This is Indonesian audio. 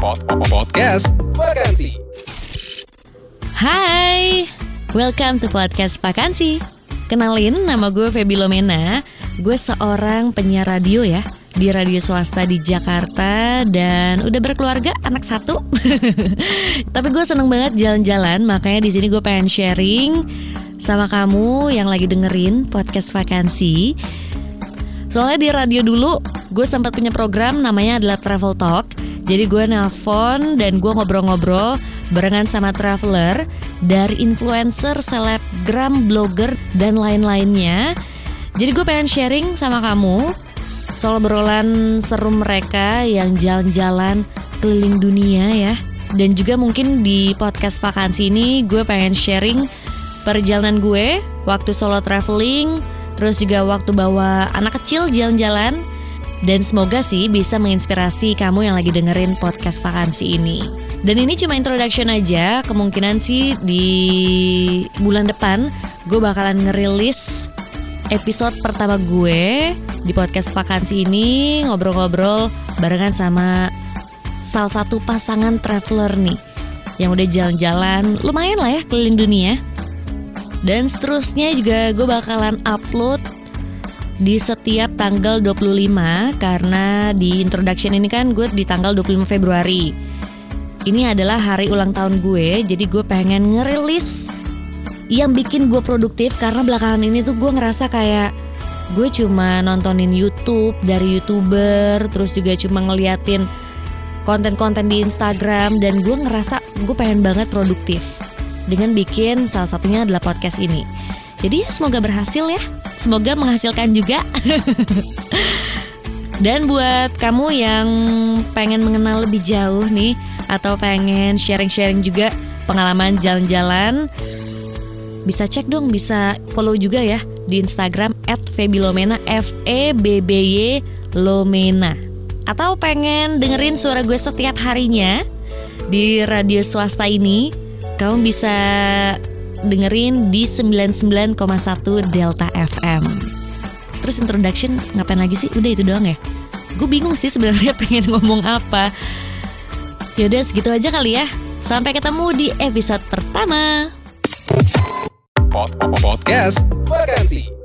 Podcast Vakansi. Hai, welcome to podcast Vakansi. Kenalin, nama gue Feby Lomena. Gue seorang penyiar radio ya di radio swasta di Jakarta dan udah berkeluarga anak satu. Tapi gue seneng banget jalan-jalan, makanya di sini gue pengen sharing sama kamu yang lagi dengerin podcast vakansi. Soalnya di radio dulu gue sempat punya program namanya adalah Travel Talk. Jadi gue nelpon dan gue ngobrol-ngobrol barengan sama traveler dari influencer, selebgram, blogger, dan lain-lainnya. Jadi gue pengen sharing sama kamu soal obrolan seru mereka yang jalan-jalan keliling dunia ya. Dan juga mungkin di podcast vakansi ini gue pengen sharing perjalanan gue waktu solo traveling, terus juga waktu bawa anak kecil jalan-jalan dan semoga sih bisa menginspirasi kamu yang lagi dengerin podcast vakansi ini. Dan ini cuma introduction aja, kemungkinan sih di bulan depan gue bakalan ngerilis episode pertama gue di podcast vakansi ini ngobrol-ngobrol barengan sama salah satu pasangan traveler nih yang udah jalan-jalan lumayan lah ya keliling dunia. Dan seterusnya juga gue bakalan upload di setiap tanggal 25 karena di introduction ini kan gue di tanggal 25 Februari. Ini adalah hari ulang tahun gue, jadi gue pengen ngerilis yang bikin gue produktif karena belakangan ini tuh gue ngerasa kayak gue cuma nontonin YouTube dari youtuber, terus juga cuma ngeliatin konten-konten di Instagram dan gue ngerasa gue pengen banget produktif dengan bikin salah satunya adalah podcast ini. Jadi ya semoga berhasil ya. Semoga menghasilkan juga. Dan buat kamu yang pengen mengenal lebih jauh nih atau pengen sharing-sharing juga pengalaman jalan-jalan, bisa cek dong, bisa follow juga ya di Instagram @febilomena f e b b y lomena. Atau pengen dengerin suara gue setiap harinya di radio swasta ini, kamu bisa dengerin di 99,1 Delta FM. Terus introduction ngapain lagi sih? Udah itu doang ya? Gue bingung sih sebenarnya pengen ngomong apa. Yaudah segitu aja kali ya. Sampai ketemu di episode pertama. Podcast Vakansi.